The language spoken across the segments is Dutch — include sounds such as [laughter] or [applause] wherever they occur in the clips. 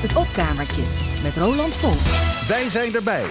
Het opkamertje met Roland Volk. Wij zijn erbij.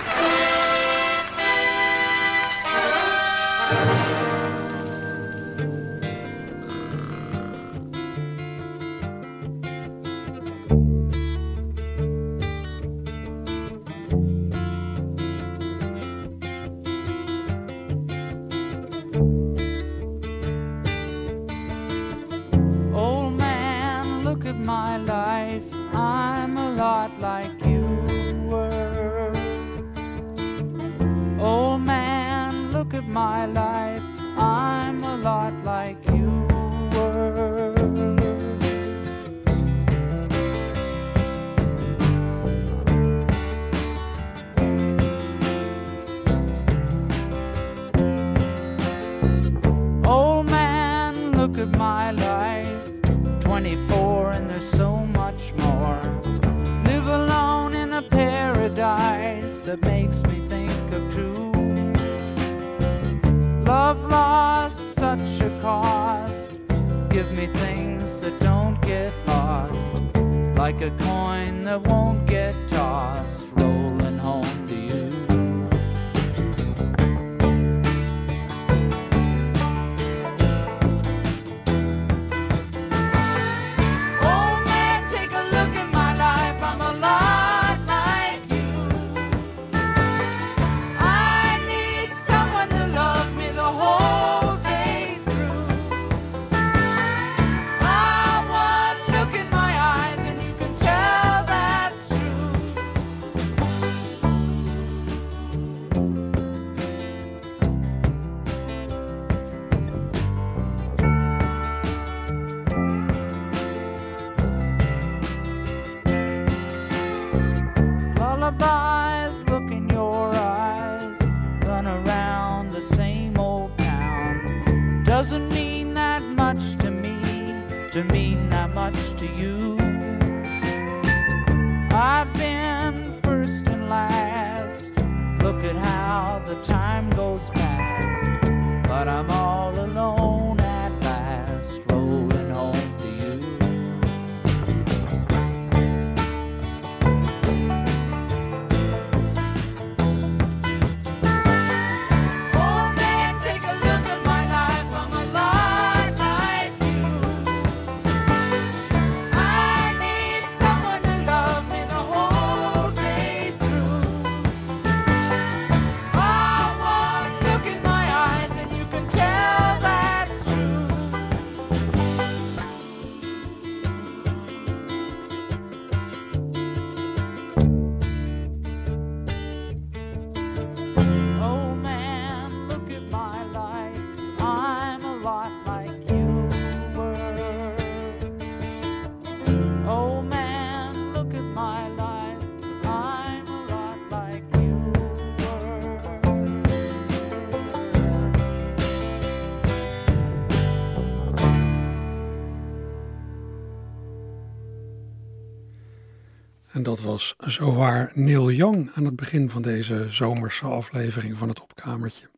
En dat was zowaar Neil Young aan het begin van deze zomerse aflevering van het Opkamertje.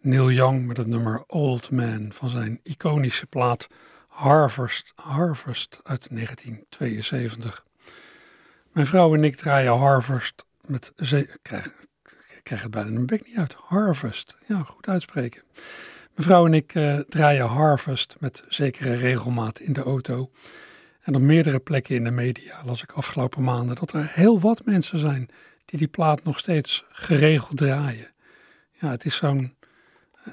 Neil Young met het nummer Old Man van zijn iconische plaat Harvest, Harvest uit 1972. Mijn vrouw en ik draaien Harvest met... Krijg, het bijna mijn bek niet uit. Harvest, ja, goed uitspreken. Mijn vrouw en ik eh, draaien Harvest met zekere regelmaat in de auto. En op meerdere plekken in de media las ik afgelopen maanden dat er heel wat mensen zijn die die plaat nog steeds geregeld draaien. Ja, het is zo'n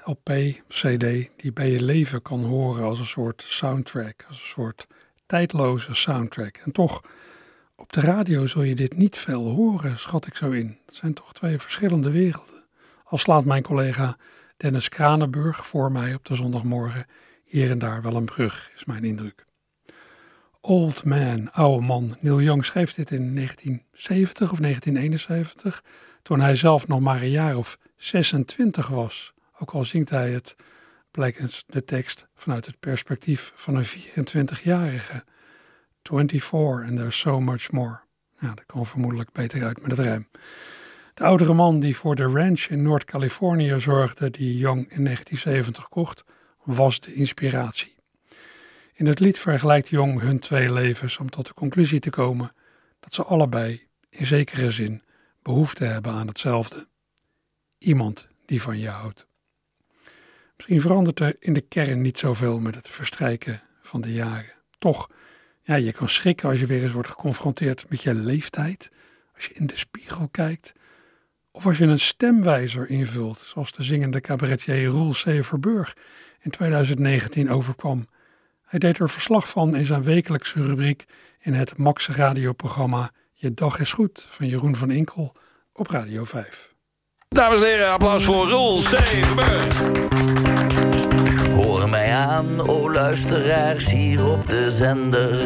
LP, CD die bij je leven kan horen als een soort soundtrack, als een soort tijdloze soundtrack. En toch, op de radio zul je dit niet veel horen, schat ik zo in. Het zijn toch twee verschillende werelden. Al slaat mijn collega Dennis Kranenburg voor mij op de zondagmorgen hier en daar wel een brug, is mijn indruk. Old Man, oude man. Neil Young schreef dit in 1970 of 1971, toen hij zelf nog maar een jaar of 26 was. Ook al zingt hij het, blijkt de tekst vanuit het perspectief van een 24-jarige. 24 and there's so much more. Ja, dat kwam vermoedelijk beter uit met het rijm. De oudere man die voor de ranch in Noord-Californië zorgde, die Young in 1970 kocht, was de inspiratie. In het lied vergelijkt Young hun twee levens om tot de conclusie te komen dat ze allebei in zekere zin behoefte hebben aan hetzelfde. Iemand die van je houdt. Misschien verandert er in de kern niet zoveel met het verstrijken van de jaren. Toch, ja, je kan schrikken als je weer eens wordt geconfronteerd met je leeftijd, als je in de spiegel kijkt, of als je een stemwijzer invult, zoals de zingende cabaretier Roel Severburg in 2019 overkwam. Hij deed er verslag van in zijn wekelijkse rubriek in het Max radioprogramma Je Dag is Goed van Jeroen van Inkel op Radio 5. Dames en heren, applaus voor Roel Severburg. Hoor mij aan, o luisteraars hier op de zender.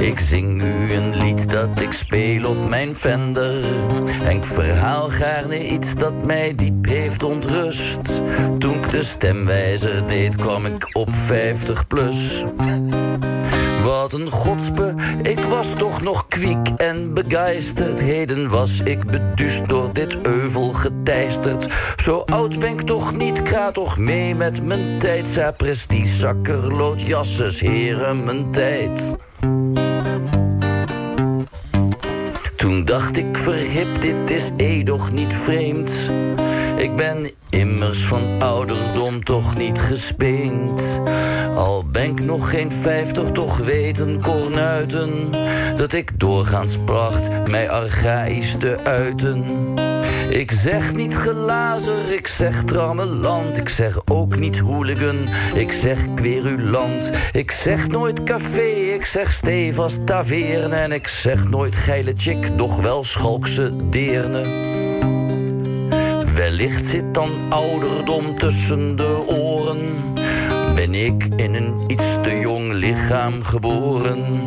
Ik zing u een lied dat ik speel op mijn vender. En ik verhaal gaarne iets dat mij diep heeft ontrust. Toen ik de stemwijzer deed, kwam ik op 50 plus. Wat een godspe, ik was toch nog kwiek en begeisterd. Heden was ik beduust door dit euvel geteisterd. Zo oud ben ik toch niet, ga toch mee met mijn tijd. Sapristi, zakkerlood, jasses, heren, mijn tijd. Toen dacht ik verhip, dit is edoch niet vreemd. Ik ben immers van ouderdom toch niet gespeend. Al ben ik nog geen vijftig, toch weten kornuiten... dat ik doorgaans placht mij archaïs te uiten. Ik zeg niet glazer, ik zeg trammeland. Ik zeg ook niet hooligan, ik zeg querulant. Ik zeg nooit café, ik zeg stevast taverne. En ik zeg nooit geile chick, doch wel schalkse deerne. Wellicht zit dan ouderdom tussen de oren. Ben ik in een iets te jong lichaam geboren.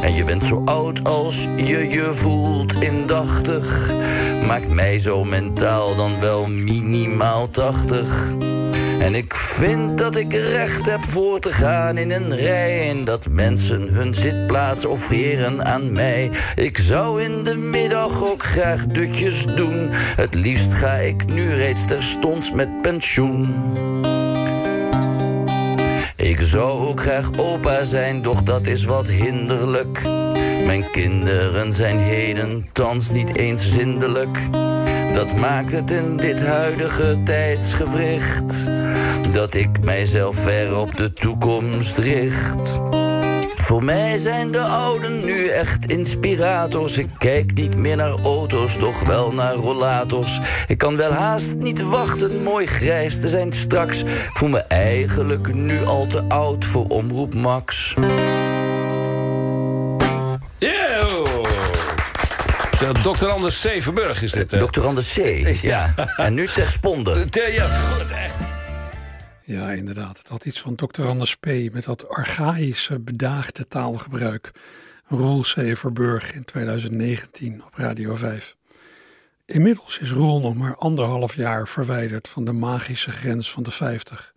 En je bent zo oud als je je voelt indachtig. Maakt mij zo mentaal dan wel minimaal tachtig. En ik vind dat ik recht heb voor te gaan in een rij. En dat mensen hun zitplaats offeren aan mij. Ik zou in de middag ook graag dutjes doen. Het liefst ga ik nu reeds terstond met pensioen. Ik zou ook graag opa zijn, doch dat is wat hinderlijk. Mijn kinderen zijn heden thans niet eens zindelijk. Dat maakt het in dit huidige tijdsgewricht dat ik mijzelf ver op de toekomst richt. Voor mij zijn de ouden nu echt inspirators. Ik kijk niet meer naar auto's, toch wel naar rollators. Ik kan wel haast niet wachten mooi grijs te zijn straks. Ik voel me eigenlijk nu al te oud voor Omroep Max. Dr. Anders C. Verburg is dit. hè? Dr. Anders C. Ja. En nu ter sponde. Ja, goed, echt. Ja, inderdaad. Het had iets van Dr. Anders P. met dat archaïsche, bedaagde taalgebruik. Roel Severburg in 2019 op Radio 5. Inmiddels is Roel nog maar anderhalf jaar verwijderd van de magische grens van de 50.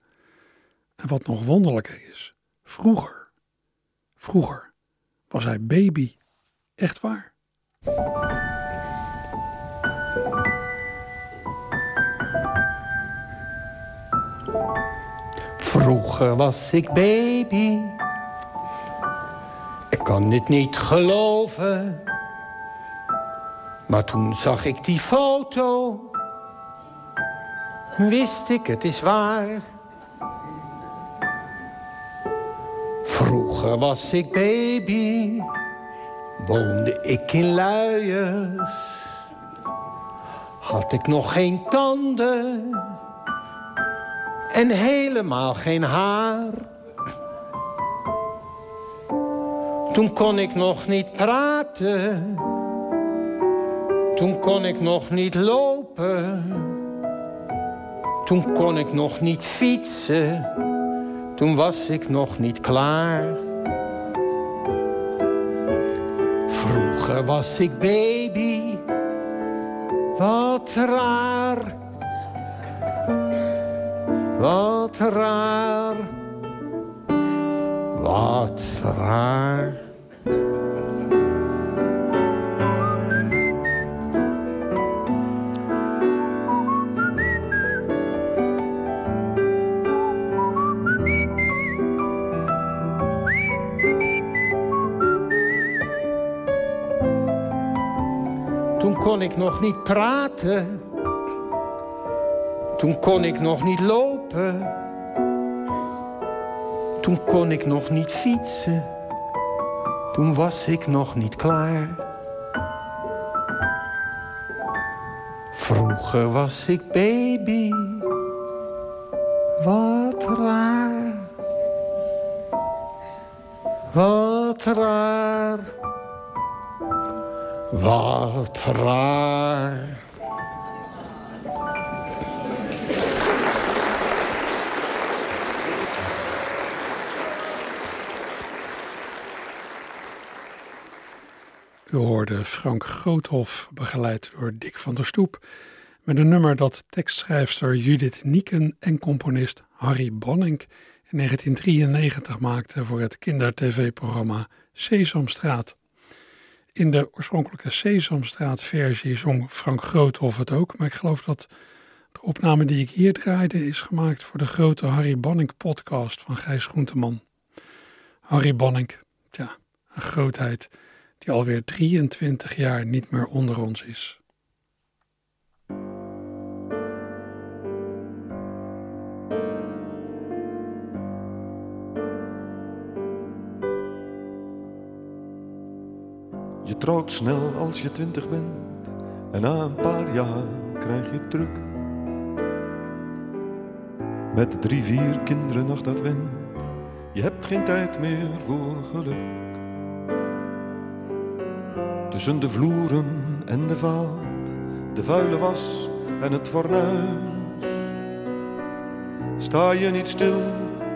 En wat nog wonderlijker is, vroeger, vroeger was hij baby. Echt waar. Vroeger was ik baby. Ik kan het niet geloven. Maar toen zag ik die foto. Wist ik, het is waar. Vroeger was ik baby. Woonde ik in luiers. Had ik nog geen tanden en helemaal geen haar. Toen kon ik nog niet praten, toen kon ik nog niet lopen, toen kon ik nog niet fietsen, toen was ik nog niet klaar. Vroeger was ik baby, wat raar. Wat raar, wat raar. Toen kon ik nog niet praten. Toen kon ik nog niet lopen. Toen kon ik nog niet fietsen. Toen was ik nog niet klaar. Vroeger was ik baby. Wat raar. Wat raar. Wat raar. U hoorde Frank Groothof, begeleid door Dick van der Stoep, met een nummer dat tekstschrijfster Judith Nieken en componist Harry Bonning in 1993 maakte voor het kindertv-programma Sesamstraat. In de oorspronkelijke Sesamstraat-versie zong Frank Groothof het ook, maar ik geloof dat de opname die ik hier draaide is gemaakt voor de grote Harry Bonning podcast van Gijs Groenteman. Harry Bonning, tja, een grootheid die alweer 23 jaar niet meer onder ons is. Je trouwt snel als je twintig bent en na een paar jaar krijg je druk. Met drie, vier kinderen nog dat went, je hebt geen tijd meer voor geluk. Tussen de vloeren en de vaat, de vuile was en het fornuis. Sta je niet stil,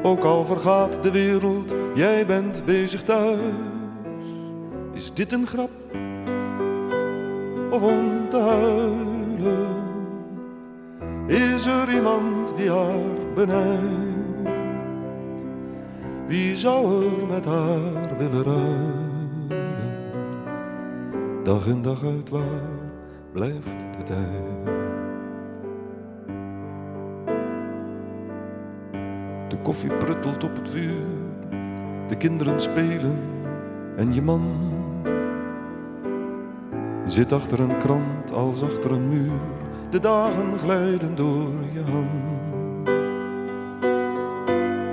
ook al vergaat de wereld, jij bent bezig thuis. Is dit een grap of om te huilen? Is er iemand die haar benijdt? Wie zou er met haar willen ruilen? Dag in dag uit waar blijft de tijd? De koffie pruttelt op het vuur, de kinderen spelen en je man zit achter een krant als achter een muur. De dagen glijden door je hand.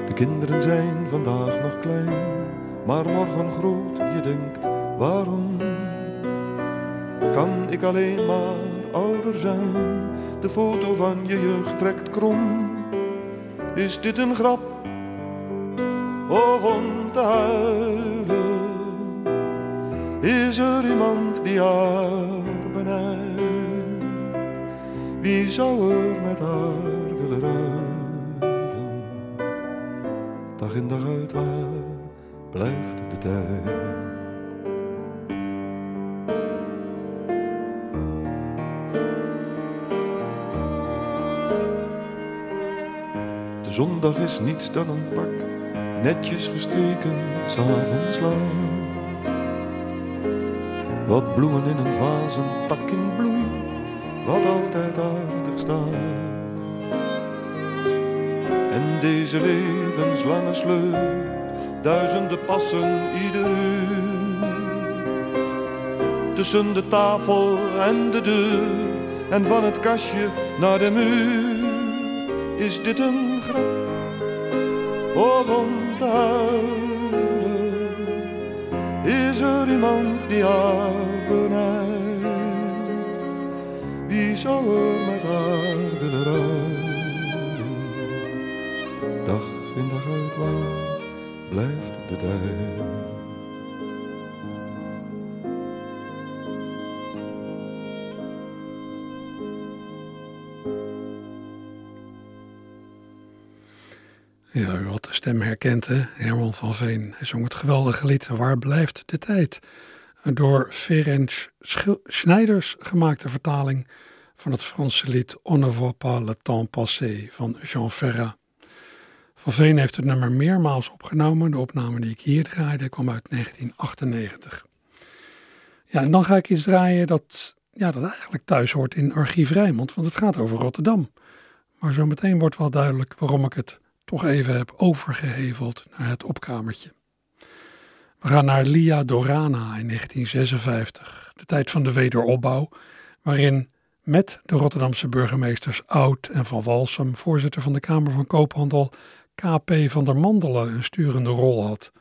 De kinderen zijn vandaag nog klein, maar morgen groot. Je denkt, waarom kan ik alleen maar ouder zijn? De foto van je jeugd trekt krom. Is dit een grap of om te huilen? Is er iemand die haar benijdt? Wie zou er met haar willen ruilen? Dag in dag uit waar blijft de tijd? Zondag is niets dan een pak, netjes gestreken, s'avonds laat. Wat bloemen in een vaas, een tak in bloei, wat altijd aardig staat. En deze levenslange sleur, duizenden passen ieder uur. Tussen de tafel en de deur, en van het kastje naar de muur. Is dit een of huilen? Is er iemand die haar benijdt? Wie zou er met haar willen ruilen? Dag in dag uit waar blijft de tijd? Stem herkend, hè? Herman van Veen. Hij zong het geweldige lied Waar blijft de tijd? Een door Ferenc Schneiders gemaakte vertaling van het Franse lied On ne voit pas le temps passé van Jean Ferrat. Van Veen heeft het nummer meermaals opgenomen. De opname die ik hier draaide kwam uit 1998. Ja, en dan ga ik iets draaien dat, ja, dat eigenlijk thuis hoort in Archief Rijnmond, want het gaat over Rotterdam. Maar zo meteen wordt wel duidelijk waarom ik het toch even heb overgeheveld naar het opkamertje. We gaan naar Lia Dorana in 1956, de tijd van de wederopbouw, waarin met de Rotterdamse burgemeesters Oud en Van Walsum, voorzitter van de Kamer van Koophandel, KP van der Mandelen een sturende rol had.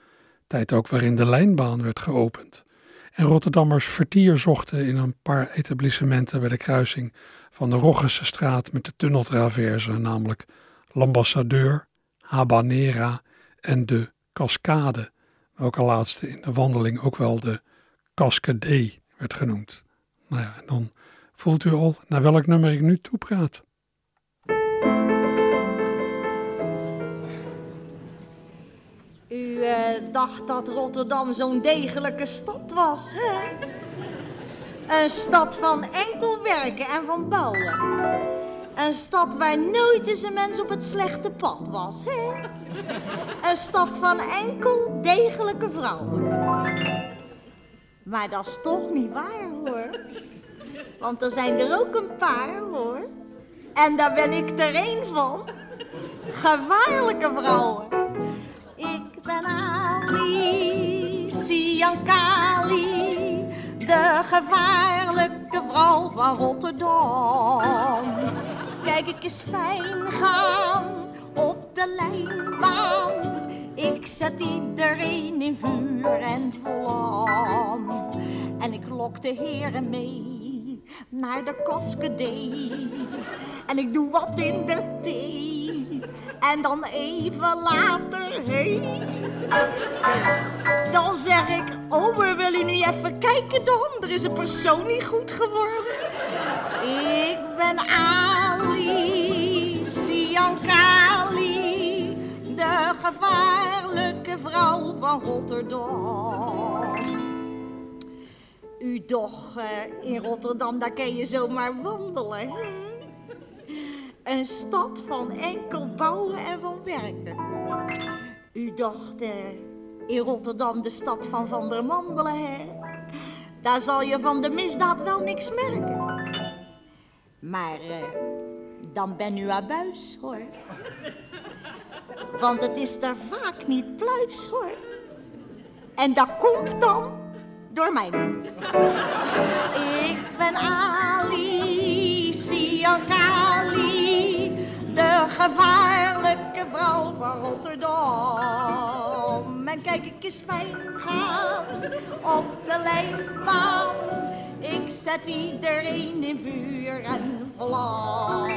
Tijd ook waarin de lijnbaan werd geopend. En Rotterdammers vertier zochten in een paar etablissementen bij de kruising van de Roggense straat met de tunneltraverse, namelijk L'Ambassadeur, Habanera en de Cascade, welke laatste in de wandeling ook wel de Cascade werd genoemd. Nou ja, dan voelt u al naar welk nummer ik nu toepraat. U eh, dacht dat Rotterdam zo'n degelijke stad was, hè? Een stad van enkel werken en van bouwen. Een stad waar nooit eens een mens op het slechte pad was, hè? Een stad van enkel degelijke vrouwen. Maar dat is toch niet waar, hoor. Want er zijn er ook een paar, hoor. En daar ben ik er een van. Gevaarlijke vrouwen. Ik ben Ali, Siankali, de gevaarlijke vrouw van Rotterdam. Kijk, ik eens fijn gaan op de lijnbaan. Ik zet iedereen in vuur en vlam. En ik lok de heren mee naar de Koskede. En ik doe wat in de thee. En dan even later, heen. Dan zeg ik, oh, we willen u niet even kijken dan? Er is een persoon niet goed geworden. Ik ben Ali, gevaarlijke vrouw van Rotterdam. U doch, in Rotterdam, daar kan je zomaar wandelen, hè? Een stad van enkel bouwen en van werken. U dacht, in Rotterdam de stad van Van der Mandelen, hè? Daar zal je van de misdaad wel niks merken. Maar eh, dan ben u abuis, hoor. Want het is daar vaak niet pluis, hoor. En dat komt dan door mij. Ik ben Ali Siankali, de gevaarlijke vrouw van Rotterdam. En kijk, ik eens fijn gaan op de lijnbaan. Ik zet iedereen in vuur en vlam.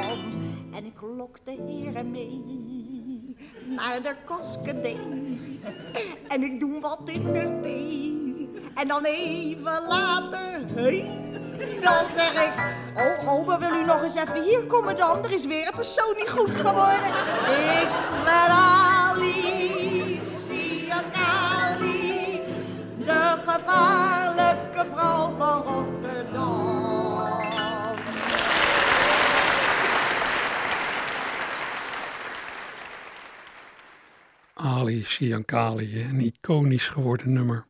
En ik lok de heren mee naar de Koskede. En ik doe wat in de thee. En dan even later, hey, dan zeg ik... Oh, oma, wil u nog eens even hier komen dan? Er is weer een persoon niet goed geworden. Ik ben Ali, Siakali, de gevaarlijke vrouw van Rotterdam. Ali Siankali, een iconisch geworden nummer.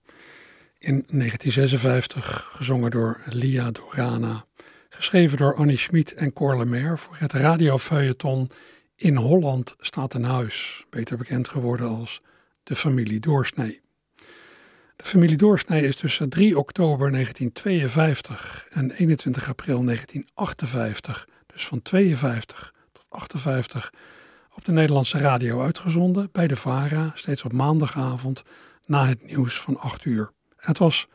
In 1956 gezongen door Lia Dorana. Geschreven door Annie Schmid en Cor voor het radiofeuilleton In Holland staat een huis. Beter bekend geworden als De Familie Doorsnee. De familie Doorsnee is tussen 3 oktober 1952 en 21 april 1958, dus van 52 tot 58, op de Nederlandse radio uitgezonden bij de VARA, steeds op maandagavond na het nieuws van 8 uur. Het was,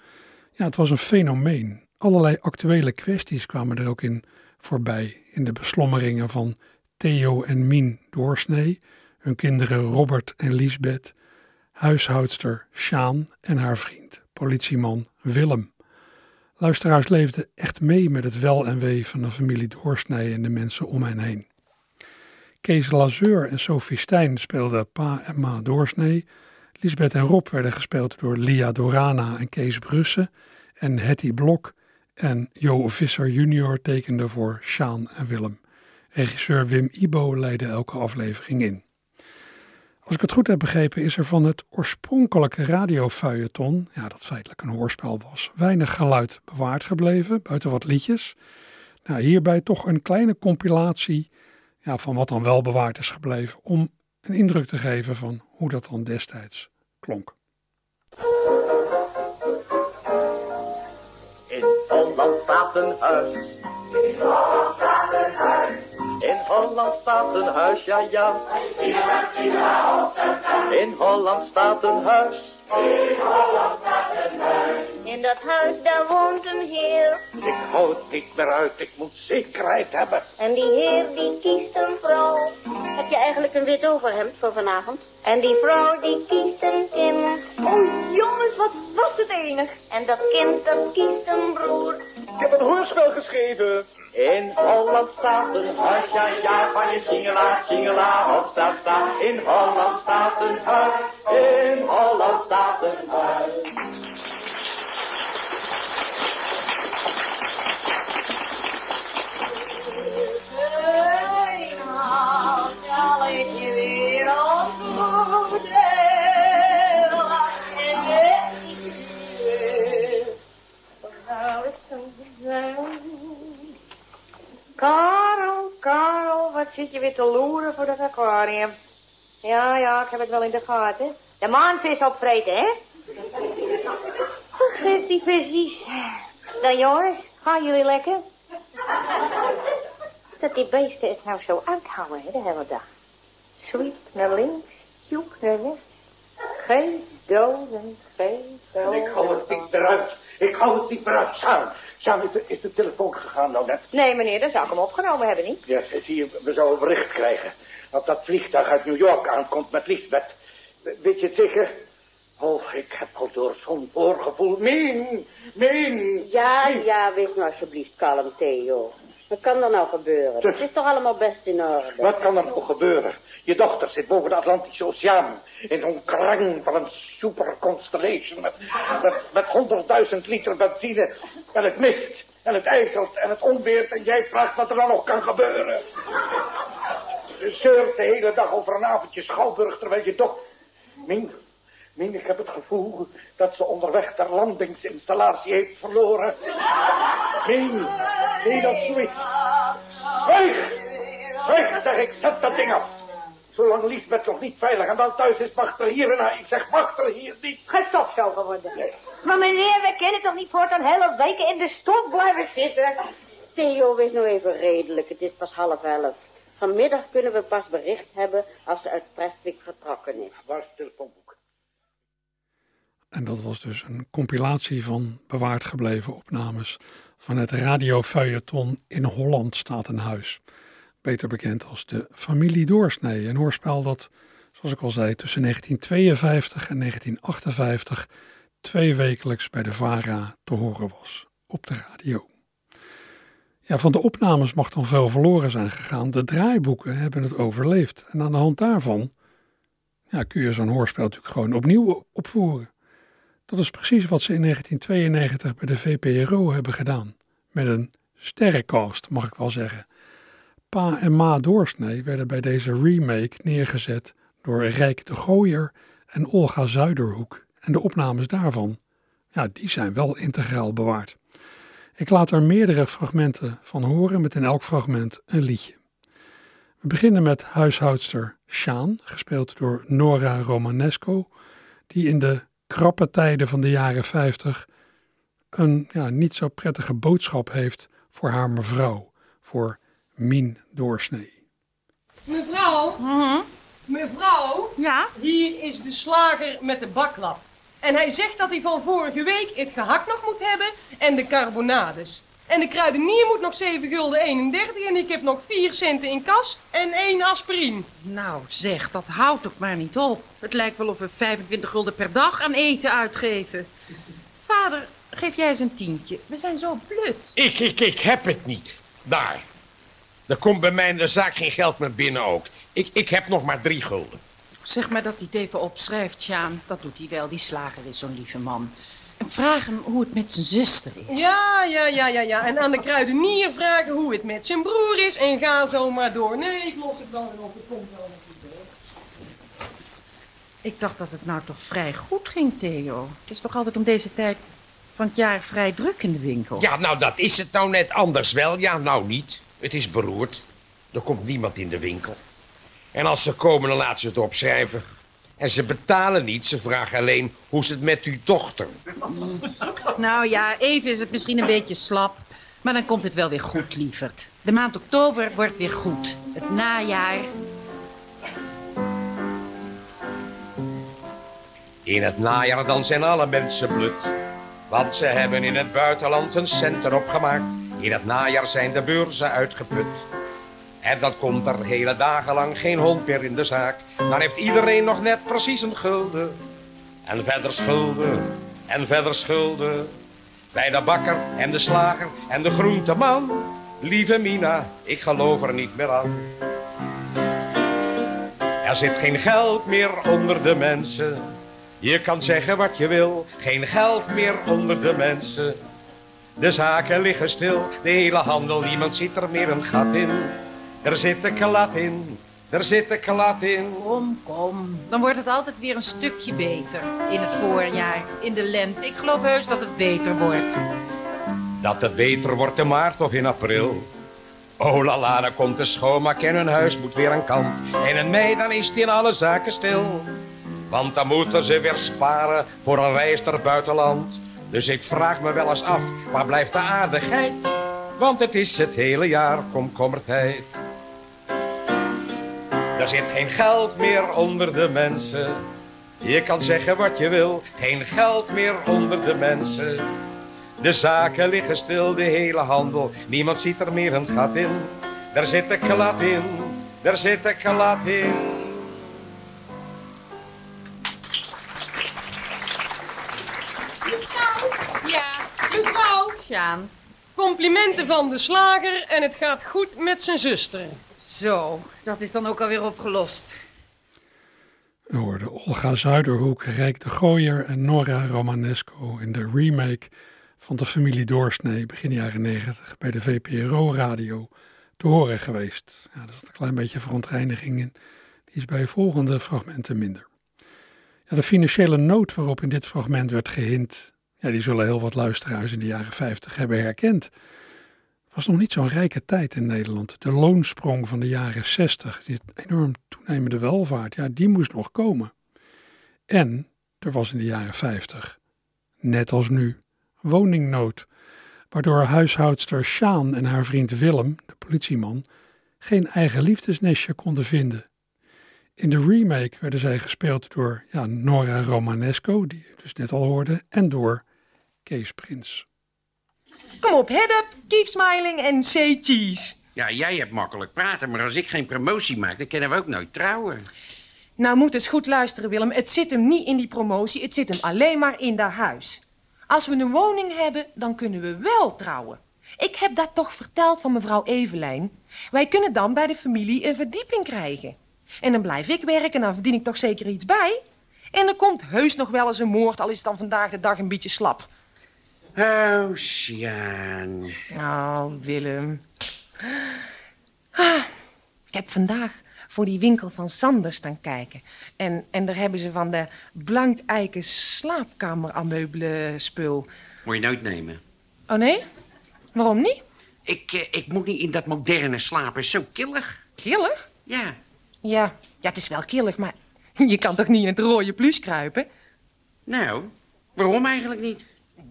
ja, het was een fenomeen. Allerlei actuele kwesties kwamen er ook in voorbij. In de beslommeringen van Theo en Mien Doorsnee, hun kinderen Robert en Liesbeth, huishoudster Sjaan en haar vriend, politieman Willem. Luisteraars leefden echt mee met het wel en wee van de familie Doorsnee en de mensen om hen heen. Kees Lazeur en Sophie Stijn speelden pa en ma Doorsnee. Lisbeth en Rob werden gespeeld door Lia Dorana en Kees Brussen. En Hetty Blok en Jo Visser junior tekenden voor Sjaan en Willem. Regisseur Wim Ibo leidde elke aflevering in. Als ik het goed heb begrepen is er van het oorspronkelijke radiofeuilleton, ja dat feitelijk een hoorspel was, weinig geluid bewaard gebleven, buiten wat liedjes. Nou, hierbij toch een kleine compilatie ja, van wat dan wel bewaard is gebleven, om een indruk te geven van hoe dat dan destijds klonk. In Holland staat een huis. In Holland staat een huis. In Holland staat een huis, ja ja. In Holland staat een huis. In dat huis daar woont een heer. Ik hou het niet meer uit, ik moet zekerheid hebben. En die heer die kiest een vrouw. Heb je eigenlijk een wit overhemd voor vanavond? En die vrouw die kiest een kind. Oh jongens, wat was het enig. En dat kind dat kiest een broer. Ik heb een hoorspel geschreven. In Holland staat een huis, ja ja, van je singela, singela, op staat sta. In Holland staat een huis, in Holland staat een huis. Karel, Karel, wat zit je weer te loeren voor dat aquarium? Ja, ja, ik heb het wel in de gaten. De maanvis opvreten, hè? Geef die precies. Dan jongens, gaan jullie lekker? Dat die beesten het nou zo uithouden, hè, de hele dag. Sweep naar links, sjoep naar rechts. Geen doden, geen doden. Ik hou het niet meer uit, ik hou het niet meer uit, Sjaan. Sjaan, is de, is de telefoon gegaan nou net? Nee, meneer, dan zou ik hem opgenomen hebben, niet? Ja, zie je, we zouden een bericht krijgen. Dat dat vliegtuig uit New York aankomt met Lisbeth. Weet je het zeker? Oh, ik heb al door zo'n voorgevoel. Mien, Mien. Ja, ja, wees nou alsjeblieft kalm, Theo. Wat kan er nou gebeuren? Het is toch allemaal best in orde? Wat kan er nou gebeuren? Je dochter zit boven de Atlantische Oceaan. In zo'n krang van een super constellation. Met, met, met 100.000 liter benzine. En het mist. En het ijzelt. En het onweert. En jij vraagt wat er dan nog kan gebeuren. Ze zeurt de hele dag over een avondje Schouwburg. Terwijl je toch... Mien, Mien, ik heb het gevoel dat ze onderweg de landingsinstallatie heeft verloren. Mien, nee, dat zoiets. Weg! Weg, zeg ik, zet dat ding af. Zolang Liesbeth nog niet veilig en wel thuis is, mag er hier en Ik zeg, mag er hier niet. Gestofzogen worden. Maar meneer, we kunnen toch niet voortaan hele weken in de stof blijven zitten? Theo, wees nou even redelijk. Het is pas half elf. Vanmiddag kunnen we pas bericht hebben als ze uit Prestwick vertrokken is. Waar is het telefoonboek? En dat was dus een compilatie van bewaard gebleven opnames van het radiofeuilleton In Holland staat een huis. Beter bekend als de Familie Doorsnee. Een hoorspel dat, zoals ik al zei, tussen 1952 en 1958 twee wekelijks bij de VARA te horen was op de radio. Ja, van de opnames mag dan veel verloren zijn gegaan. De draaiboeken hebben het overleefd. En aan de hand daarvan ja, kun je zo'n hoorspel natuurlijk gewoon opnieuw opvoeren. Dat is precies wat ze in 1992 bij de VPRO hebben gedaan. Met een sterrencast, mag ik wel zeggen. Pa en Ma Doorsnee werden bij deze remake neergezet door Rijk de Gooier en Olga Zuiderhoek. En de opnames daarvan, ja, die zijn wel integraal bewaard. Ik laat er meerdere fragmenten van horen met in elk fragment een liedje. We beginnen met huishoudster Sjaan, gespeeld door Nora Romanesco, die in de krappe tijden van de jaren 50 een ja, niet zo prettige boodschap heeft voor haar mevrouw, voor Mien Doorsnee. Mevrouw, mevrouw, Ja? hier is de slager met de baklap. En hij zegt dat hij van vorige week het gehakt nog moet hebben en de carbonades. En de kruidenier moet nog 7 gulden 31 en ik heb nog 4 centen in kas en 1 aspirine. Nou zeg, dat houdt ook maar niet op. Het lijkt wel of we 25 gulden per dag aan eten uitgeven. Vader, geef jij eens een tientje. We zijn zo blut. Ik, ik, ik heb het niet. Daar. Er komt bij mij in de zaak geen geld meer binnen ook. Ik, ik heb nog maar drie gulden. Zeg maar dat hij het even opschrijft, Sjaan. Dat doet hij wel. Die slager is zo'n lieve man. En vraag hem hoe het met zijn zuster is. Ja, ja, ja, ja, ja. En aan de kruidenier vragen hoe het met zijn broer is en ga zo maar door. Nee, ik los het wel weer op. Het komt wel goed. hoor. Ik dacht dat het nou toch vrij goed ging, Theo. Het is toch altijd om deze tijd van het jaar vrij druk in de winkel. Ja, nou, dat is het nou net anders wel. Ja, nou niet. Het is beroerd. Er komt niemand in de winkel. En als ze komen, dan laten ze het opschrijven. En ze betalen niet, ze vragen alleen hoe is het met uw dochter. Nou ja, even is het misschien een beetje slap. Maar dan komt het wel weer goed, lieverd. De maand oktober wordt weer goed. Het najaar. In het najaar dan zijn alle mensen blut. Want ze hebben in het buitenland een cent erop gemaakt. In het najaar zijn de beurzen uitgeput. En dan komt er hele dagen lang geen hond meer in de zaak. Dan heeft iedereen nog net precies een gulden. En verder schulden, en verder schulden. Bij de bakker en de slager en de groenteman. Lieve Mina, ik geloof er niet meer aan. Er zit geen geld meer onder de mensen. Je kan zeggen wat je wil, geen geld meer onder de mensen. De zaken liggen stil, de hele handel, niemand ziet er meer een gat in. Er zit een klat in, er zit een klat in. Kom, kom. Dan wordt het altijd weer een stukje beter. In het voorjaar, in de lente. Ik geloof heus dat het beter wordt. Dat het beter wordt in maart of in april. Oh la la, dan komt de schoonmaak en hun huis moet weer aan kant. En in mei dan is het in alle zaken stil. Want dan moeten ze weer sparen voor een reis naar het buitenland. Dus ik vraag me wel eens af, waar blijft de aardigheid? Want het is het hele jaar komkommertijd. Er zit geen geld meer onder de mensen. Je kan zeggen wat je wil, geen geld meer onder de mensen. De zaken liggen stil, de hele handel, niemand ziet er meer een gat in. Er zit een klat in, er zit een klat in. Ja, mevrouw. Sjaan. Complimenten van de slager en het gaat goed met zijn zuster. Zo, dat is dan ook alweer opgelost. We hoorden Olga Zuiderhoek, Rijk de Gooier en Nora Romanesco in de remake van de familie Doorsnee begin jaren 90 bij de VPRO-radio te horen geweest. Ja, er zat een klein beetje verontreiniging in. Die is bij volgende fragmenten minder. Ja, de financiële nood waarop in dit fragment werd gehind, ja, die zullen heel wat luisteraars in de jaren 50 hebben herkend. Het was nog niet zo'n rijke tijd in Nederland. De loonsprong van de jaren 60, die enorm toenemende welvaart, ja, die moest nog komen. En er was in de jaren 50, net als nu, woningnood, waardoor huishoudster Sjaan en haar vriend Willem, de politieman, geen eigen liefdesnestje konden vinden. In de remake werden zij gespeeld door ja, Nora Romanesco, die je dus net al hoorde, en door Kees Prins. Kom op, head up, keep smiling en say cheese. Ja, jij hebt makkelijk praten, maar als ik geen promotie maak, dan kunnen we ook nooit trouwen. Nou, moet eens goed luisteren, Willem. Het zit hem niet in die promotie, het zit hem alleen maar in dat huis. Als we een woning hebben, dan kunnen we wel trouwen. Ik heb dat toch verteld van mevrouw Evelijn. Wij kunnen dan bij de familie een verdieping krijgen. En dan blijf ik werken en dan verdien ik toch zeker iets bij. En er komt heus nog wel eens een moord, al is het dan vandaag de dag een beetje slap. Oh, Sjaan. Nou, Willem. Ah, ik heb vandaag voor die winkel van Sander staan kijken. En, en daar hebben ze van de blankeiken slaapkamerameubelen spul. Moet je nooit nemen. Oh nee? Waarom niet? Ik, eh, ik moet niet in dat moderne slapen, zo killig. Killig? Ja. Ja, ja, het is wel killig, maar [laughs] je kan toch niet in het rode plush kruipen? Nou, waarom eigenlijk niet?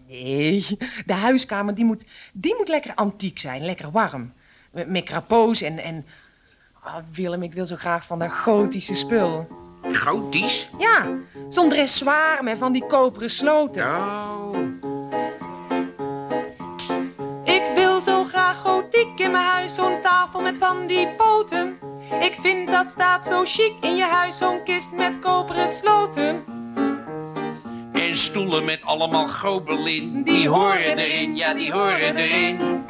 Nee, de huiskamer die moet, die moet lekker antiek zijn, lekker warm. Met, met krapoos en... en... Oh, Willem, ik wil zo graag van dat gotische spul. Gotisch? Ja, zo'n dressoir met van die koperen sloten. Oh. Ik wil zo graag gotiek in mijn huis, zo'n tafel met van die poten. Ik vind dat staat zo chic in je huis, zo'n kist met koperen sloten. En stoelen met allemaal gobelin. Die horen erin, ja, die horen erin.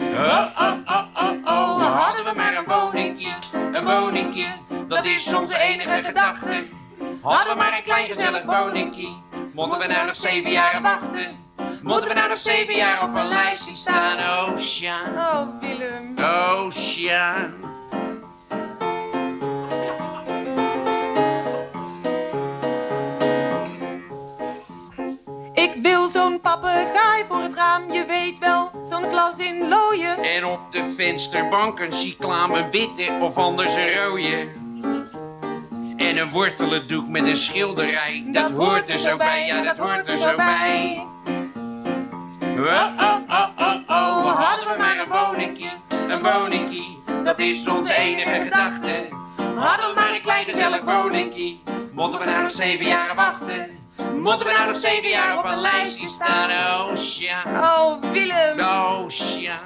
Oh, oh, oh, oh, oh, hadden we maar een woningje, een woningje. Dat is onze enige gedachte. Hadden we maar een klein gezellig woningje. Moeten we nou nog zeven jaar wachten? Moeten we nou nog zeven jaar op een lijstje staan? Oh, Sjaan. Oh, Willem. Oh, zo'n papegaai voor het raam, je weet wel, zo'n glas in looien. En op de vensterbank een cyclaam, een witte of anders een rode. En een wortelendoek met een schilderij. Dat, hoort er zo bij, ja, dat hoort er zo bij. Oh, oh, oh, oh, oh, hadden we maar een woningje, een woningje. Dat is onze enige gedachte. Hadden we maar een klein gezellig woningje. Moeten we nou nog zeven jaar wachten? Moeten we nou nog zeven jaar op een lijstje staan? Oh, Sja. Oh, Willem. Oh, Sja.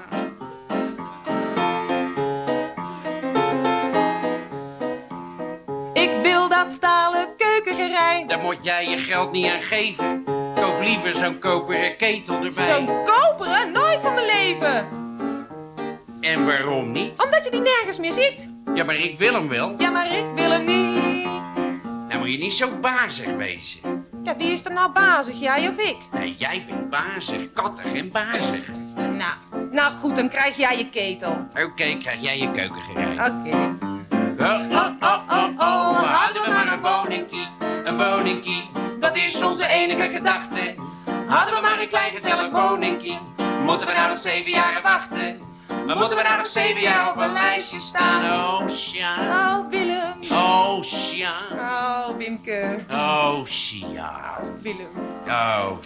Ik wil dat stalen keukengerei. Daar moet jij je geld niet aan geven. Koop liever zo'n koperen ketel erbij. Zo'n koperen? Nooit van mijn leven. En waarom niet? Omdat je die nergens meer ziet. Ja, maar ik wil hem wel. Ja, maar ik wil hem niet. Dan moet je niet zo bazig wezen. Ja, wie is er nou bazig, jij of ik? Nee, jij bent bazig, kattig en bazig. Nou, nou goed, dan krijg jij je ketel. Oké, krijg jij je keukengerei. Oké. Oh, oh, oh, oh, oh, hadden we maar een woningkie, een woningkie. Dat is onze enige gedachte. Hadden we maar een klein gezellig woningkie. Moeten we nou nog zeven jaar wachten? Maar moeten we nou nog zeven jaar op een lijstje staan? Oh, Sja. Oh, Willem. Oh, Sja. Oh, Wimke. Oh, Sja. Willem. Oh,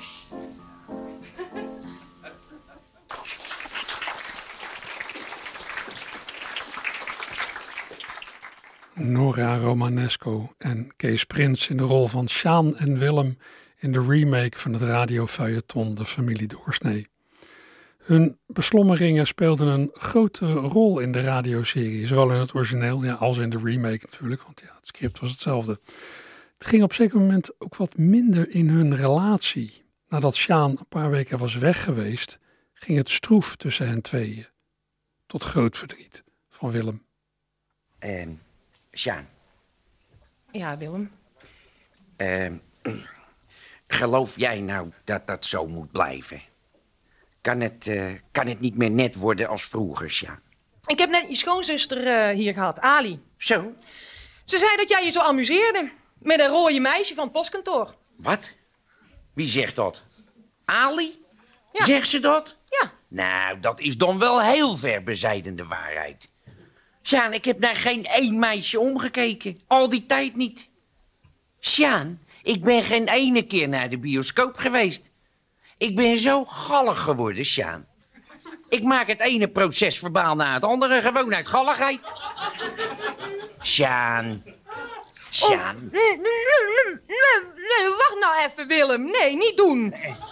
Nora Romanesco en Kees Prins in de rol van Sjaan en Willem in de remake van het radiofeuilleton De Familie Doorsnee. Hun beslommeringen speelden een grote rol in de radioserie, zowel in het origineel ja, als in de remake natuurlijk, want ja, het script was hetzelfde. Het ging op een zeker moment ook wat minder in hun relatie. Nadat Sjaan een paar weken was weg geweest, ging het stroef tussen hen tweeën. Tot groot verdriet van Willem. Ehm, Sjaan, Ja, Willem. ehm, [clears throat] geloof jij nou dat dat zo moet blijven? Kan het, eh, kan het niet meer net worden als vroeger, Sjaan? Ik heb net je schoonzuster eh, hier gehad, Ali. Zo? Ze zei dat jij je zo amuseerde. Met een rode meisje van het postkantoor. Wat? Wie zegt dat? Ali? Zegt ze dat? Ja. Nou, dat is dan wel heel ver bezijden de waarheid. Sjaan, ik heb naar geen één meisje omgekeken. Al die tijd niet. Sjaan, ik ben geen ene keer naar de bioscoop geweest. Ik ben zo gallig geworden, Sjaan. Ik maak het ene proces verbaal na het andere, gewoon uit galligheid. Sjaan. Sjaan. Nee, nee, nee, nee, nee, wacht nou even, Willem. Nee, niet doen.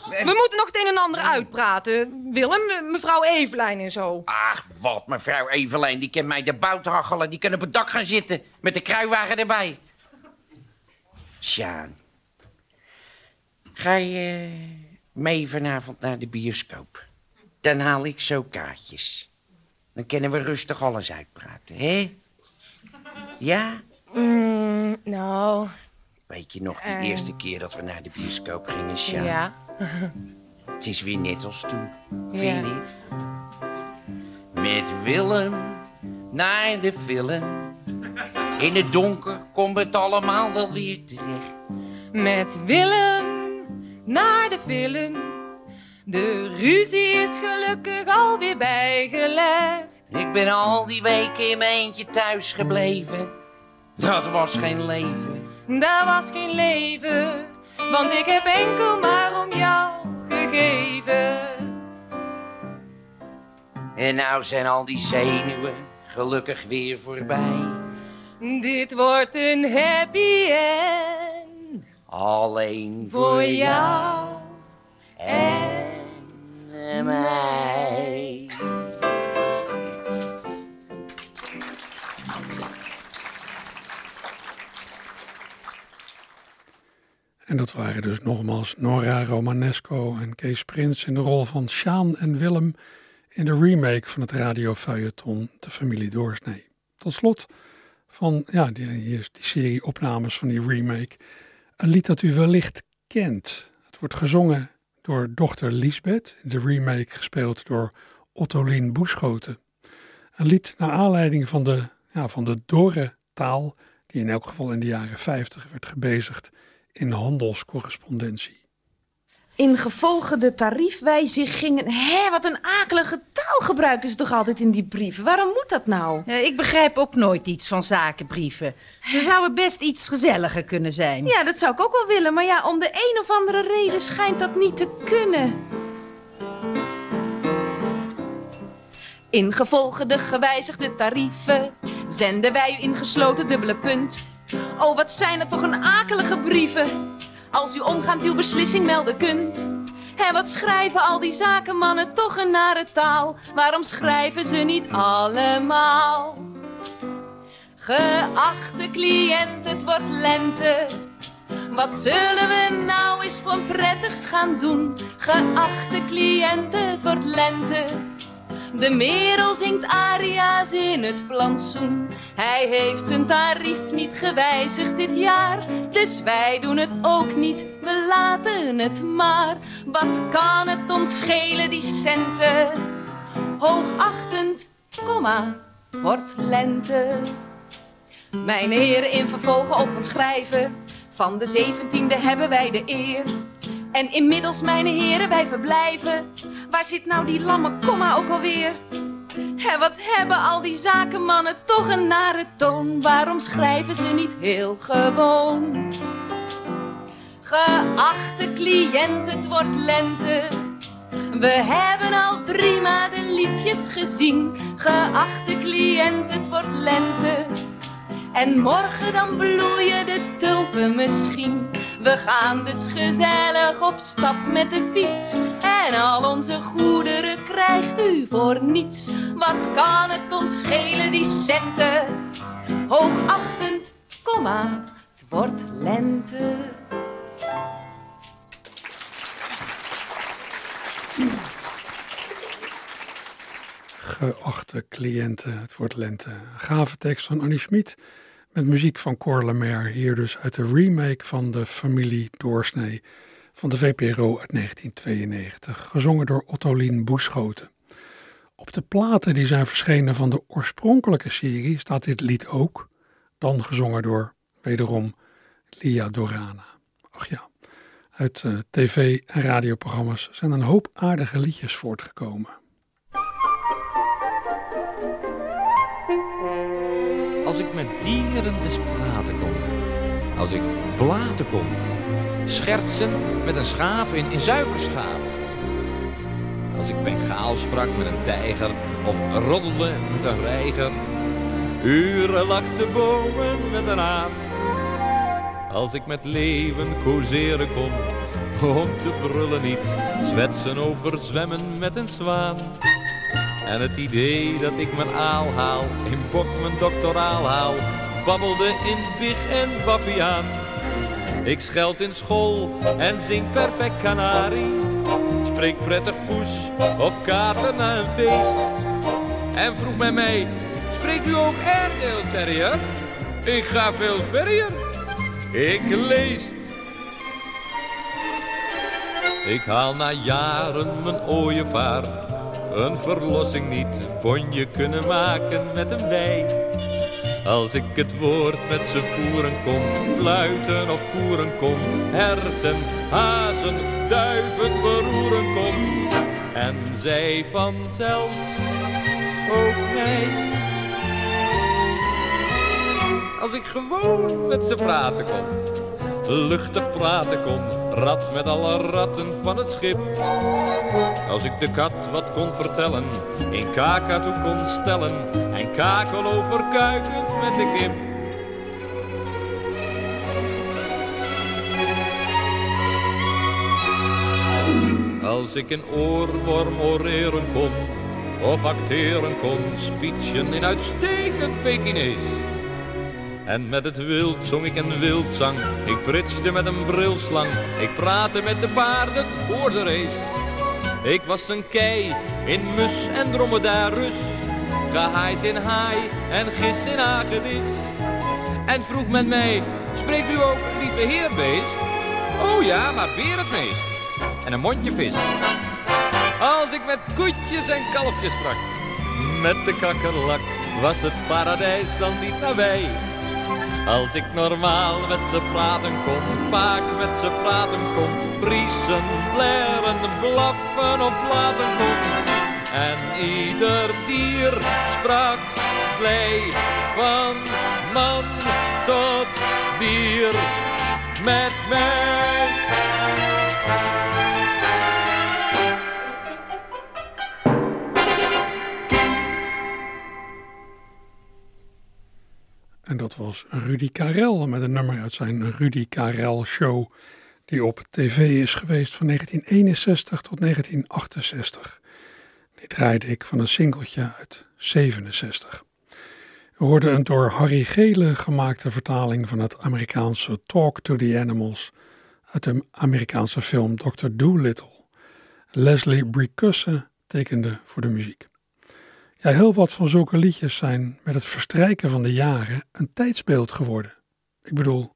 We moeten nog het een en ander uitpraten. Willem, me- mevrouw Evelijn en zo. Ach, wat, mevrouw Evelijn, die kan mij de bout hachelen. Die kan op het dak gaan zitten, met de kruiwagen erbij. Sjaan. Ga je mee vanavond naar de bioscoop? Dan haal ik zo kaartjes. Dan kunnen we rustig alles uitpraten, hè? Ja? Mm, nou, Weet je nog die Eh. eerste keer dat we naar de bioscoop gingen, Sjaan? ja. Het is weer net als toen, vind Ja. je niet? Met Willem naar de film. In het donker komt het allemaal wel weer terecht. Met Willem naar de film. De ruzie is gelukkig alweer bijgelegd. Ik ben al die weken in mijn eentje thuis gebleven. Dat was geen leven. Dat was geen leven, want ik heb enkel maar om jou gegeven. En nou zijn al die zenuwen gelukkig weer voorbij. Dit wordt een happy end Alleen voor jou en mij. En dat waren dus nogmaals Nora Romanesco en Kees Prins in de rol van Sjaan en Willem in de remake van het radiofeuilleton De Familie Doorsnee. Tot slot van ja, die, hier is die serie opnames van die remake. Een lied dat u wellicht kent. Het wordt gezongen door dochter Lisbeth, de remake gespeeld door Ottolien Boeschoten. Een lied naar aanleiding van de, ja, van de dorre taal die in elk geval in de jaren 50 werd gebezigd in handelscorrespondentie. In gevolge de tariefwijzigingen. Hé, wat een akelige taal taal gebruiken ze toch altijd in die brieven? Waarom moet dat nou? Ja, ik begrijp ook nooit iets van zakenbrieven. Ze zouden best iets gezelliger kunnen zijn. Ja, dat zou ik ook wel willen. Maar ja, om de een of andere reden schijnt dat niet te kunnen. Ingevolge de gewijzigde tarieven zenden wij u ingesloten dubbele punt. Oh, wat zijn er toch een akelige brieven. Als u omgaand uw beslissing melden kunt. En wat schrijven al die zakenmannen toch een nare taal? Waarom schrijven ze niet allemaal? Geachte cliënt, het wordt lente. Wat zullen we nou eens voor prettigs gaan doen? Geachte cliënt, het wordt lente. De merel zingt aria's in het plantsoen. Hij heeft zijn tarief niet gewijzigd dit jaar. Dus wij doen het ook niet, we laten het maar. Wat kan het ons schelen, die centen? Hoogachtend, komma, wordt lente. Mijn heren in vervolgen op ons schrijven. Van de zeventiende hebben wij de eer. En inmiddels, mijn heren, wij verblijven. Waar zit nou die lamme komma ook alweer? En wat hebben al die zakenmannen toch een nare toon? Waarom schrijven ze niet heel gewoon? Geachte cliënt, het wordt lente. We hebben al drie maanden liefjes gezien. Geachte cliënt, het wordt lente. En morgen dan bloeien de tulpen misschien. We gaan dus gezellig op stap met de fiets. En al onze goederen krijgt u voor niets. Wat kan het ons schelen, die centen? Hoogachtend, kom maar, het wordt lente. Geachte cliënten, het wordt lente. Gave tekst van Annie Schmid met muziek van Cor Lemaire. Hier dus uit de remake van de familie Doorsnee van de VPRO uit 1992. Gezongen door Ottolien Boeschoten. Op de platen die zijn verschenen van de oorspronkelijke serie staat dit lied ook. Dan gezongen door, wederom, Lia Dorana. Ach ja, uit uh, tv- en radioprogramma's zijn een hoop aardige liedjes voortgekomen. Als ik met dieren eens praten kon. Als ik blaten kon. Schertsen met een schaap in, in zuiver schaap. Als ik bengaal sprak met een tijger. Of roddelde met een reiger. Uren lag de bomen met een aap. Als ik met leven causeren kon. Om te brullen niet. Zwetsen over zwemmen met een zwaan. En het idee dat ik mijn aal haal, in bok mijn doctoraal haal, babbelde in big en baviaan. Ik scheld in school en zing perfect kanari, spreek prettig poes of kater na een feest. En vroeg bij mij, spreekt u ook Airedale Terrier? Ik ga veel verder, ik lees. Ik haal na jaren mijn ooievaar een verlossing niet bonje kunnen maken met een bij. Als ik het woord met ze voeren kon, fluiten of koeren kon, herten, hazen, duiven beroeren kon. En zij vanzelf ook mij. Als ik gewoon met ze praten kon, luchtig praten kon, rat met alle ratten van het schip. Als ik de kat wat kon vertellen, in kakatoe kon stellen en kakel over kuikens met de kip. Als ik een oorworm oreren kon, of acteren kon, speechen in uitstekend Pekinees. En met het wild zong ik een wildzang. Ik pritste met een brilslang. Ik praatte met de paarden voor de race. Ik was een kei in mus en dromedarus. Gehaaid in haai en gis in hagedis. En vroeg men mij, spreekt u ook lieve heerbeest? Oh ja, maar weer het meest. En een mondje vis. Als ik met koetjes en kalfjes sprak. Met de kakkerlak was het paradijs dan niet nabij. Als ik normaal met ze praten kon, vaak met ze praten kon, briesen, blaren, blaffen of laten kon. En ieder dier sprak blij van man tot dier met mij. En dat was Rudy Karel met een nummer uit zijn Rudy Karel Show, die op tv is geweest van 1961 tot 1968. Die draaide ik van een singeltje uit 67. We hoorden een door Harry Gele gemaakte vertaling van het Amerikaanse Talk to the Animals uit de Amerikaanse film Dr. Dolittle. Leslie Bricusse tekende voor de muziek. Heel wat van zulke liedjes zijn met het verstrijken van de jaren een tijdsbeeld geworden. Ik bedoel,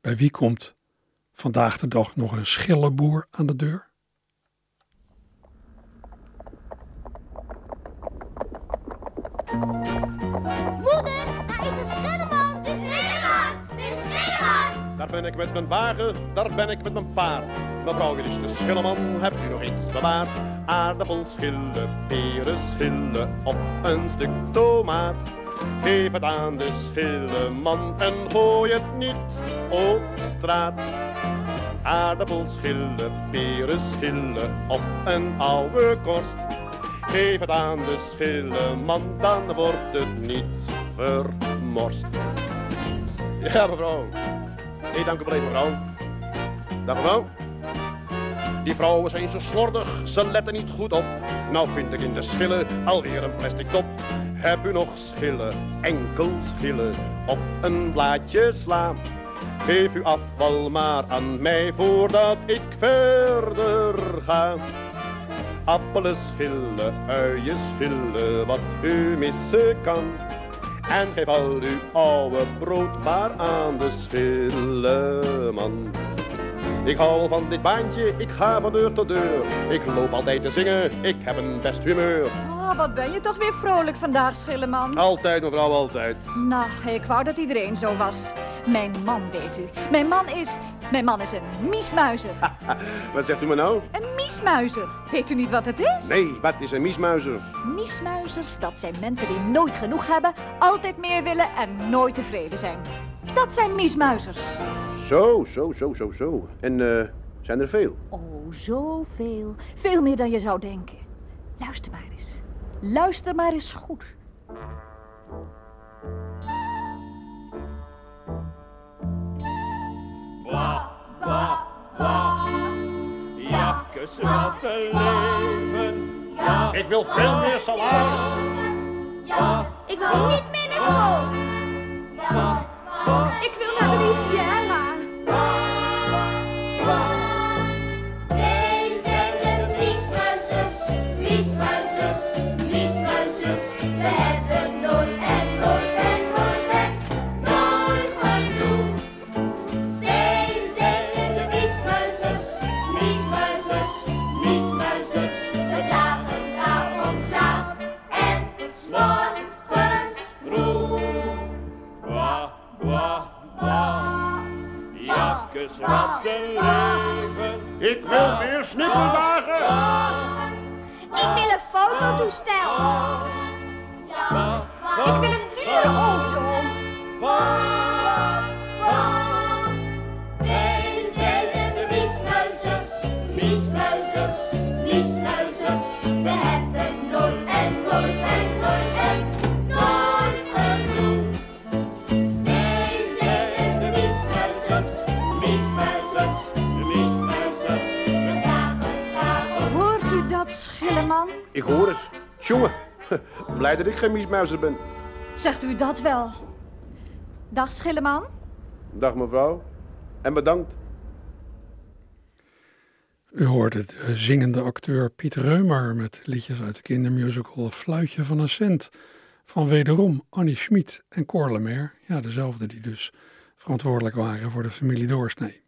bij wie komt vandaag de dag nog een schillenboer aan de deur? Ben ik met mijn wagen, daar ben ik met mijn paard. Mevrouw, is de schilleman, hebt u nog iets bewaard? Aardappels schillen, peren schillen of een stuk tomaat. Geef het aan de schilleman en gooi het niet op straat. Aardappels schillen, peren schillen of een oude korst. Geef het aan de schilleman, dan wordt het niet vermorst. Ja, mevrouw. Nee, dank u wel, mevrouw. Dag, mevrouw. Die vrouwen zijn zo slordig, ze letten niet goed op. Nou vind ik in de schillen alweer een plastic top. Heb u nog schillen, enkel schillen of een blaadje sla? Geef uw afval maar aan mij voordat ik verder ga. Appelen schillen, uien schillen, wat u missen kan. En geef al uw oude brood maar aan de schilleman. Ik hou van dit baantje, ik ga van deur tot deur. Ik loop altijd te zingen, ik heb een best humeur. Oh, wat ben je toch weer vrolijk vandaag, Schilleman. Altijd, mevrouw, altijd. Nou, ik wou dat iedereen zo was. Mijn man, weet u. Mijn man is... Mijn man is een miesmuizer. [laughs] Wat zegt u me nou? Een miesmuizer. Weet u niet wat het is? Nee, wat is een miesmuizer? Miesmuizers, dat zijn mensen die nooit genoeg hebben, altijd meer willen en nooit tevreden zijn. Dat zijn miesmuizers. Zo, zo, zo, zo, zo. En eh, zijn er veel? Oh, zoveel. Veel meer dan je zou denken. Luister maar eens. Luister maar eens goed. Jakkes, wat een leven. Ja, Ik wil veel meer salaris. Ja, ik wil niet meer naar school. Ja, Ik wil naar de blij dat ik geen miesmuizer ben. Zegt u dat wel? Dag, Schilleman. Dag mevrouw. En bedankt. U hoorde de zingende acteur Piet Reumer met liedjes uit de kindermusical Fluitje van een Cent. Van wederom Annie Schmid en Cor Lemaire. Ja, dezelfde die dus verantwoordelijk waren voor de familie Doorsnee.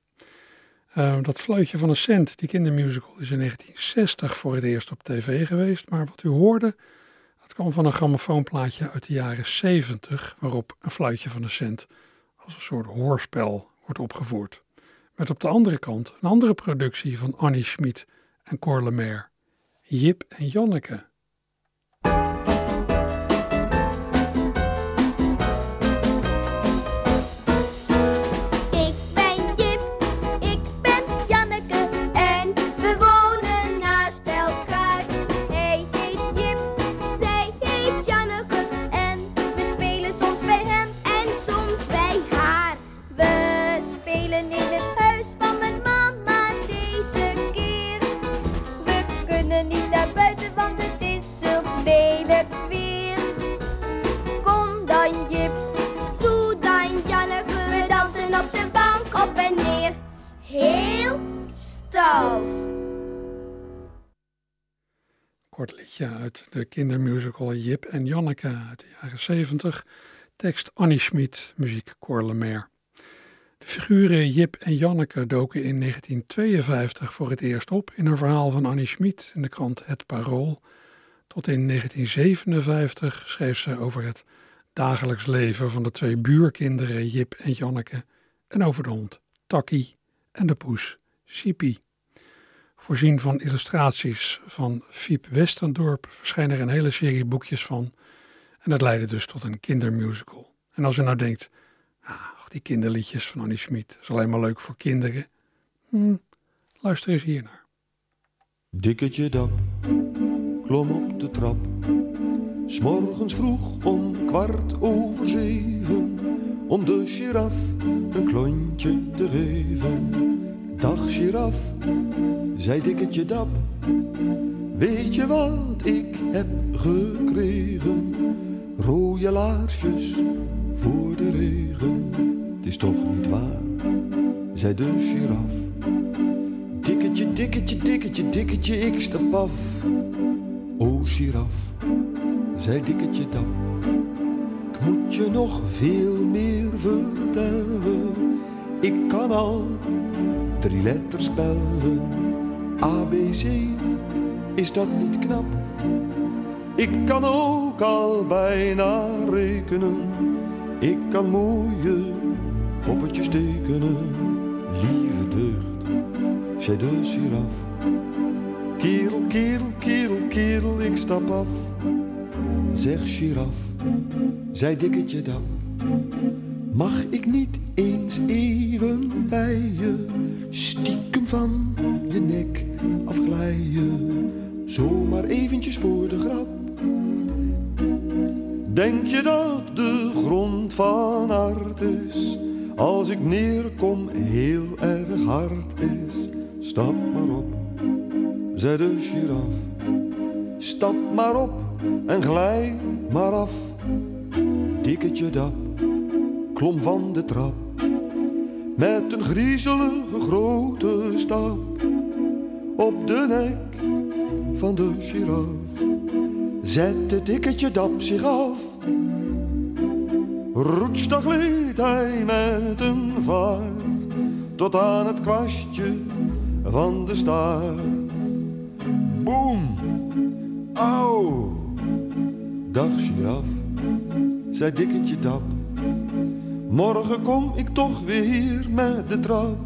Eh, dat Fluitje van een Cent, die kindermusical, is in 1960 voor het eerst op tv geweest. Maar wat u hoorde, kwam van een grammofoonplaatje uit de jaren 70, waarop een fluitje van een cent als een soort hoorspel wordt opgevoerd. Met op de andere kant een andere productie van Annie Schmid en Cor Lemaire, Jip en Janneke Op de bank op en neer. Heel stout. Kort liedje uit de kindermusical Jip en Janneke uit de jaren 70. Tekst Annie Schmid, muziek Cor Lemaire. De figuren Jip en Janneke doken in 1952 voor het eerst op in een verhaal van Annie Schmid in de krant Het Parool. Tot in 1957 schreef ze over het dagelijks leven van de twee buurkinderen Jip en Janneke en over de hond Takkie en de poes Sipi. Voorzien van illustraties van Fiep Westendorp verschijnen er een hele serie boekjes van. En dat leidde dus tot een kindermusical. En als u nou denkt, ach, die kinderliedjes van Annie Schmid, is alleen maar leuk voor kinderen. Hm, luister eens hier naar. Dikketje Dap klom op de trap. S'morgens vroeg om kwart over zeven. Om de giraf een klontje te geven. Dag giraf, zei Dikketje Dap. Weet je wat ik heb gekregen? Rode laarsjes voor de regen. Het is toch niet waar, zei de giraf. Dikketje, dikketje, dikketje, dikketje, ik stap af. O giraf, zei Dikketje Dap. Ik moet je nog veel meer vertellen. Ik kan al drie letters spellen. ABC, is dat niet knap? Ik kan ook al bijna rekenen. Ik kan mooie poppetjes tekenen. Lieve deugd, zei de giraf. Kerel, kerel, kerel, kerel, ik stap af. Zeg giraf, zei dikketje dan. Mag ik niet eens even bij je stiekem van je nek afglijden? Zomaar eventjes voor de grap. Denk je dat de grond van hart is? Als ik neerkom heel erg hard is. Stap maar op, zei de giraf. Stap maar op en glij maar af. Dikketje dap klom van de trap. Met een griezelige grote stap. Op de nek van de giraf. Zette dikketje dap zich af. Roetsdag gleed hij met een vaart. Tot aan het kwastje van de staart. Boem! Au! Dag giraf, zei dikketje dap. Morgen kom ik toch weer met de trap.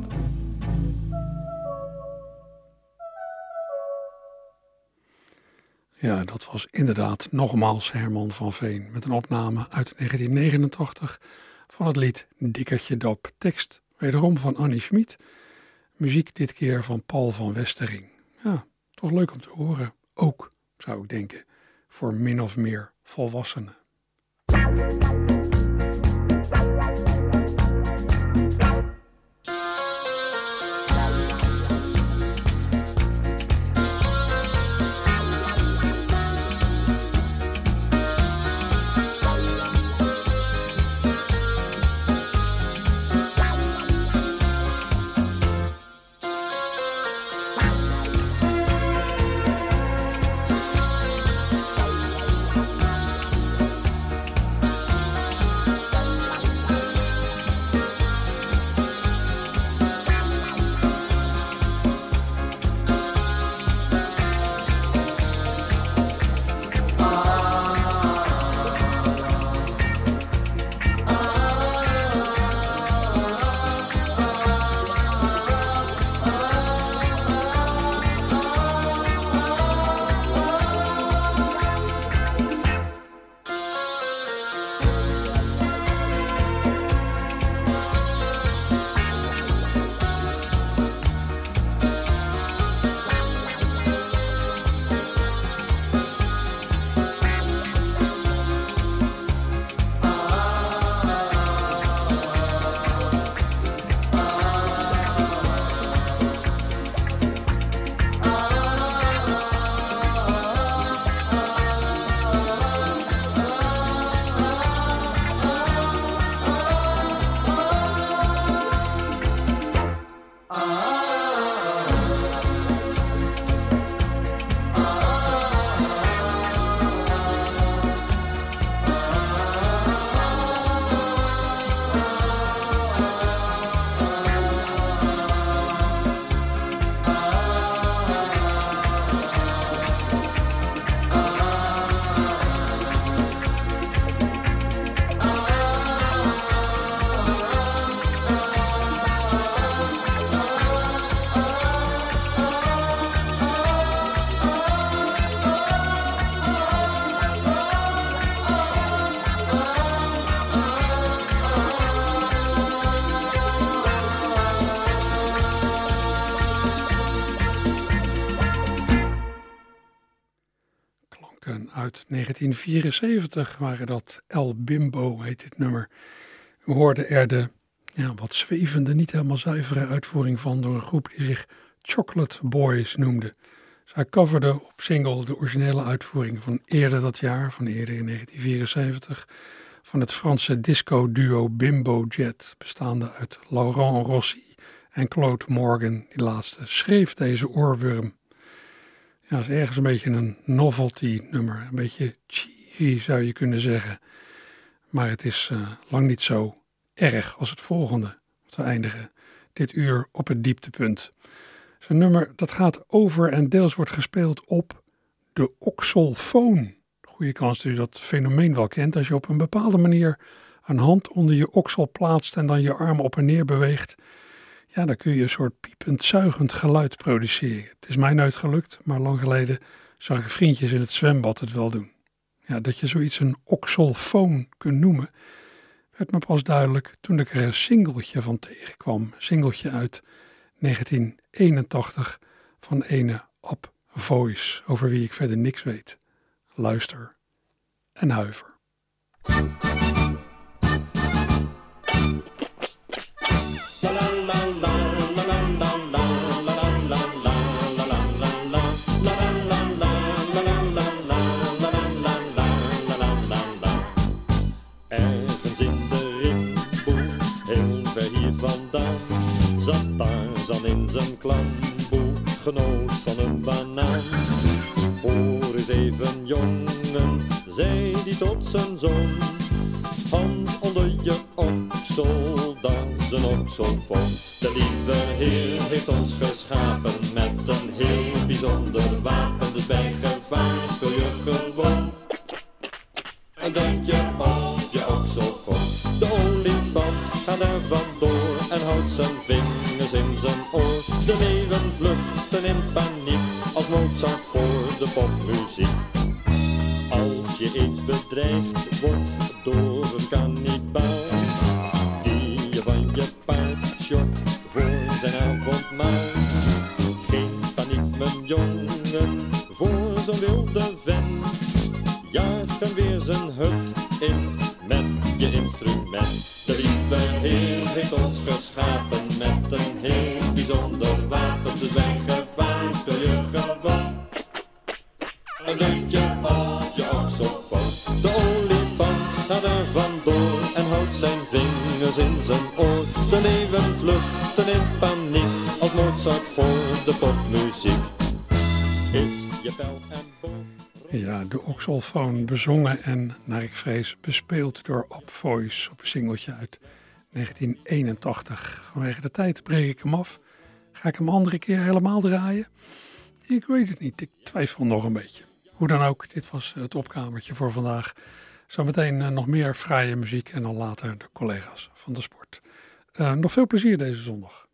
Ja, dat was inderdaad nogmaals Herman van Veen met een opname uit 1989 van het lied Dikkertje Dap. Tekst wederom van Annie Schmid, muziek dit keer van Paul van Westering. Ja, toch leuk om te horen. Ook, zou ik denken, voor min of meer volwassenen. Uit 1974 waren dat El Bimbo, heet dit nummer. We hoorden er de ja, wat zwevende, niet helemaal zuivere uitvoering van door een groep die zich Chocolate Boys noemde. Zij coverde op single de originele uitvoering van eerder dat jaar, van eerder in 1974, van het Franse disco-duo Bimbo Jet, bestaande uit Laurent Rossi en Claude Morgan. Die laatste schreef deze oorworm. Ja, is ergens een beetje een novelty nummer, een beetje cheesy zou je kunnen zeggen. Maar het is uh, lang niet zo erg als het volgende. We eindigen dit uur op het dieptepunt. Zo'n nummer dat gaat over en deels wordt gespeeld op de oxalfoon. Goede kans dat u dat fenomeen wel kent. Als je op een bepaalde manier een hand onder je oksel plaatst en dan je arm op en neer beweegt. Ja, dan kun je een soort piepend, zuigend geluid produceren. Het is mij nooit gelukt, maar lang geleden zag ik vriendjes in het zwembad het wel doen. Ja, dat je zoiets een oxalfoon kunt noemen, werd me pas duidelijk toen ik er een singeltje van tegenkwam. Singeltje uit 1981 van ene Up Voice, over wie ik verder niks weet. Luister en huiver. Zat in zijn klamboe, genoot van een banaan. Hoor eens even, jongen, zei die tot zijn zoon. Hand onder je oksel, dan zijn okselfoon. De lieve Heer heeft ons geschapen met een heel bijzonder wapen. Dus bij gevaar speel je gewoon houdt zijn vinger in zijn oor. De leeuwen vluchten in paniek als Mozart voor de popmuziek. Als je iets bedreigd Oxalfoon bezongen en, naar ik vrees, bespeeld door Op Voice op een singeltje uit 1981. Vanwege de tijd breek ik hem af. Ga ik hem andere keer helemaal draaien? Ik weet het niet, ik twijfel nog een beetje. Hoe dan ook, dit was het opkamertje voor vandaag. Zometeen uh, nog meer fraaie muziek en dan later de collega's van de sport. Uh, nog veel plezier deze zondag.